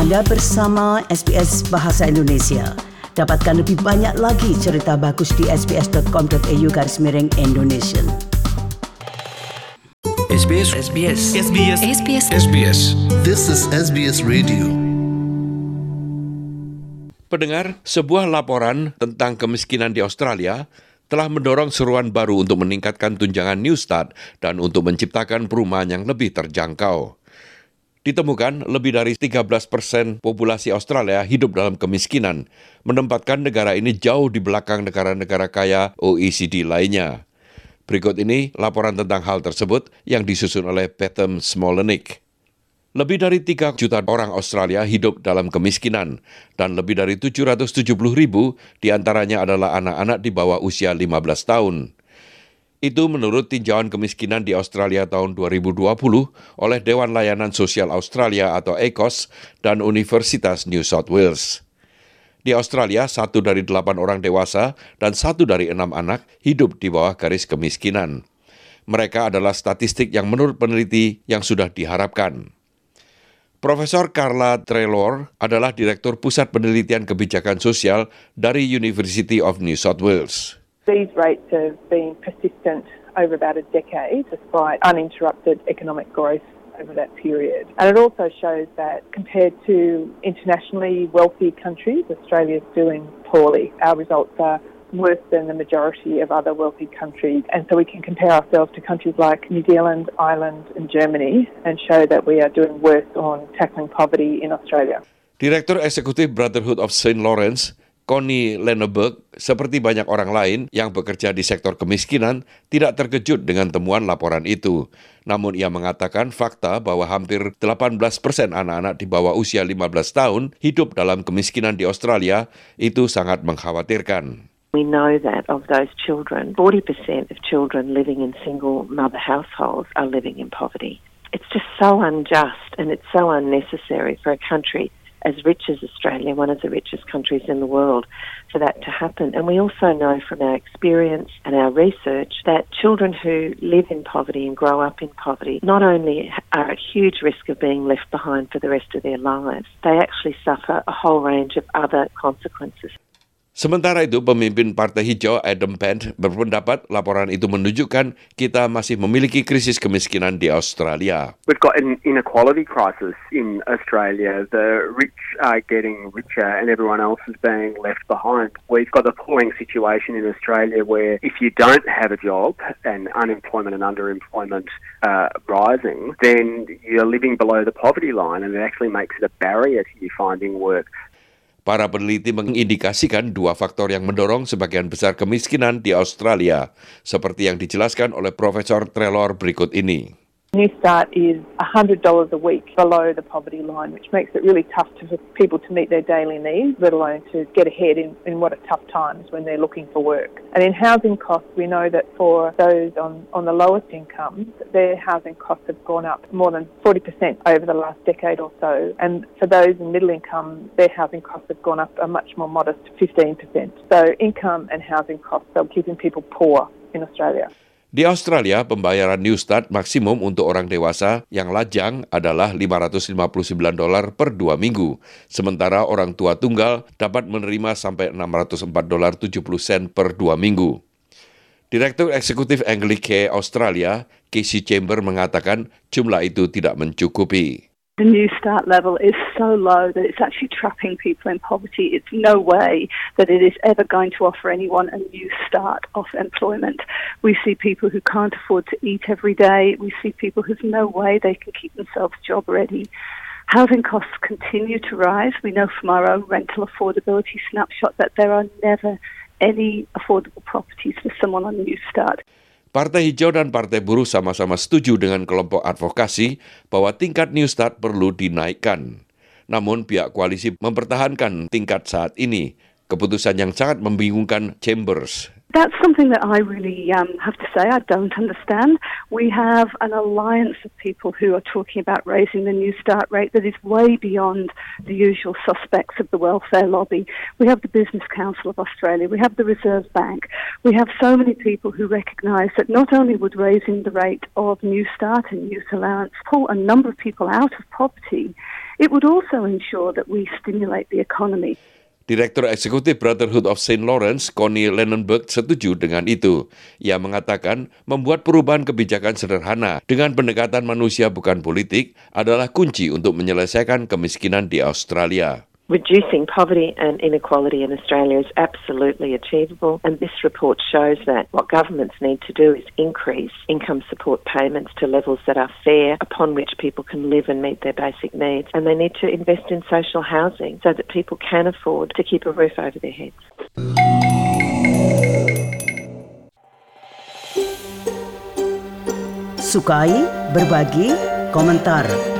Anda bersama SBS Bahasa Indonesia. Dapatkan lebih banyak lagi cerita bagus di sbs.com.au garis miring Indonesia. SBS SBS SBS SBS SBS This is SBS Radio. Pendengar, sebuah laporan tentang kemiskinan di Australia telah mendorong seruan baru untuk meningkatkan tunjangan Newstart dan untuk menciptakan perumahan yang lebih terjangkau. Ditemukan lebih dari 13 persen populasi Australia hidup dalam kemiskinan, menempatkan negara ini jauh di belakang negara-negara kaya OECD lainnya. Berikut ini laporan tentang hal tersebut yang disusun oleh Petham Smolenik. Lebih dari 3 juta orang Australia hidup dalam kemiskinan dan lebih dari 770 ribu di antaranya adalah anak-anak di bawah usia 15 tahun. Itu menurut tinjauan kemiskinan di Australia tahun 2020 oleh Dewan Layanan Sosial Australia atau ACOS dan Universitas New South Wales. Di Australia, satu dari delapan orang dewasa dan satu dari enam anak hidup di bawah garis kemiskinan. Mereka adalah statistik yang menurut peneliti yang sudah diharapkan. Profesor Carla Traylor adalah Direktur Pusat Penelitian Kebijakan Sosial dari University of New South Wales. These rates have been persistent over about a decade despite uninterrupted economic growth over that period. And it also shows that compared to internationally wealthy countries, Australia is doing poorly. Our results are worse than the majority of other wealthy countries. And so we can compare ourselves to countries like New Zealand, Ireland, and Germany and show that we are doing worse on tackling poverty in Australia. Director Executive Brotherhood of St. Lawrence, Connie Lenneberg, seperti banyak orang lain yang bekerja di sektor kemiskinan, tidak terkejut dengan temuan laporan itu. Namun ia mengatakan fakta bahwa hampir 18 persen anak-anak di bawah usia 15 tahun hidup dalam kemiskinan di Australia itu sangat mengkhawatirkan. We know that of those children, 40% of children living in single mother households are living in poverty. It's just so unjust and it's so unnecessary for a country as rich as Australia, one of the richest countries in the world, for that to happen. And we also know from our experience and our research that children who live in poverty and grow up in poverty not only are at huge risk of being left behind for the rest of their lives, they actually suffer a whole range of other consequences. Sementara itu, pemimpin Partai Hijau Adam Pent berpendapat laporan itu menunjukkan kita masih memiliki krisis kemiskinan di Australia. We've got an inequality crisis in Australia. The rich are getting richer and everyone else is being left behind. We've got a appalling situation in Australia where if you don't have a job and unemployment and underemployment uh, rising, then you're living below the poverty line and it actually makes it a barrier to you finding work. Para peneliti mengindikasikan dua faktor yang mendorong sebagian besar kemiskinan di Australia, seperti yang dijelaskan oleh Profesor Trelor berikut ini. New Start is $100 a week below the poverty line, which makes it really tough to, for people to meet their daily needs, let alone to get ahead in, in what are tough times when they're looking for work. And in housing costs, we know that for those on, on the lowest incomes, their housing costs have gone up more than 40% over the last decade or so. And for those in middle income, their housing costs have gone up a much more modest 15%. So income and housing costs are keeping people poor in Australia. Di Australia, pembayaran New Start maksimum untuk orang dewasa yang lajang adalah 559 dolar per dua minggu, sementara orang tua tunggal dapat menerima sampai 604 dolar 70 sen per dua minggu. Direktur Eksekutif Anglicare Australia, Casey Chamber mengatakan jumlah itu tidak mencukupi. The New Start level is so low that it's actually trapping people in poverty. It's no way that it is ever going to offer anyone a new start of employment. We see people who can't afford to eat every day. We see people who've no way they can keep themselves job ready. Housing costs continue to rise. We know from our own rental affordability snapshot that there are never any affordable properties for someone on New Start. Partai Hijau dan Partai Buruh sama-sama setuju dengan kelompok advokasi bahwa tingkat New Start perlu dinaikkan. Namun pihak koalisi mempertahankan tingkat saat ini, keputusan yang sangat membingungkan Chambers. That's something that I really um, have to say I don't understand. We have an alliance of people who are talking about raising the New Start rate that is way beyond the usual suspects of the welfare lobby. We have the Business Council of Australia, we have the Reserve Bank, we have so many people who recognise that not only would raising the rate of New Start and Youth Allowance pull a number of people out of poverty, it would also ensure that we stimulate the economy. Direktur Eksekutif Brotherhood of St. Lawrence, Connie Lennonberg, setuju dengan itu. Ia mengatakan membuat perubahan kebijakan sederhana dengan pendekatan manusia bukan politik adalah kunci untuk menyelesaikan kemiskinan di Australia. Reducing poverty and inequality in Australia is absolutely achievable, and this report shows that what governments need to do is increase income support payments to levels that are fair, upon which people can live and meet their basic needs, and they need to invest in social housing so that people can afford to keep a roof over their heads. Sukai, berbagi, komentar.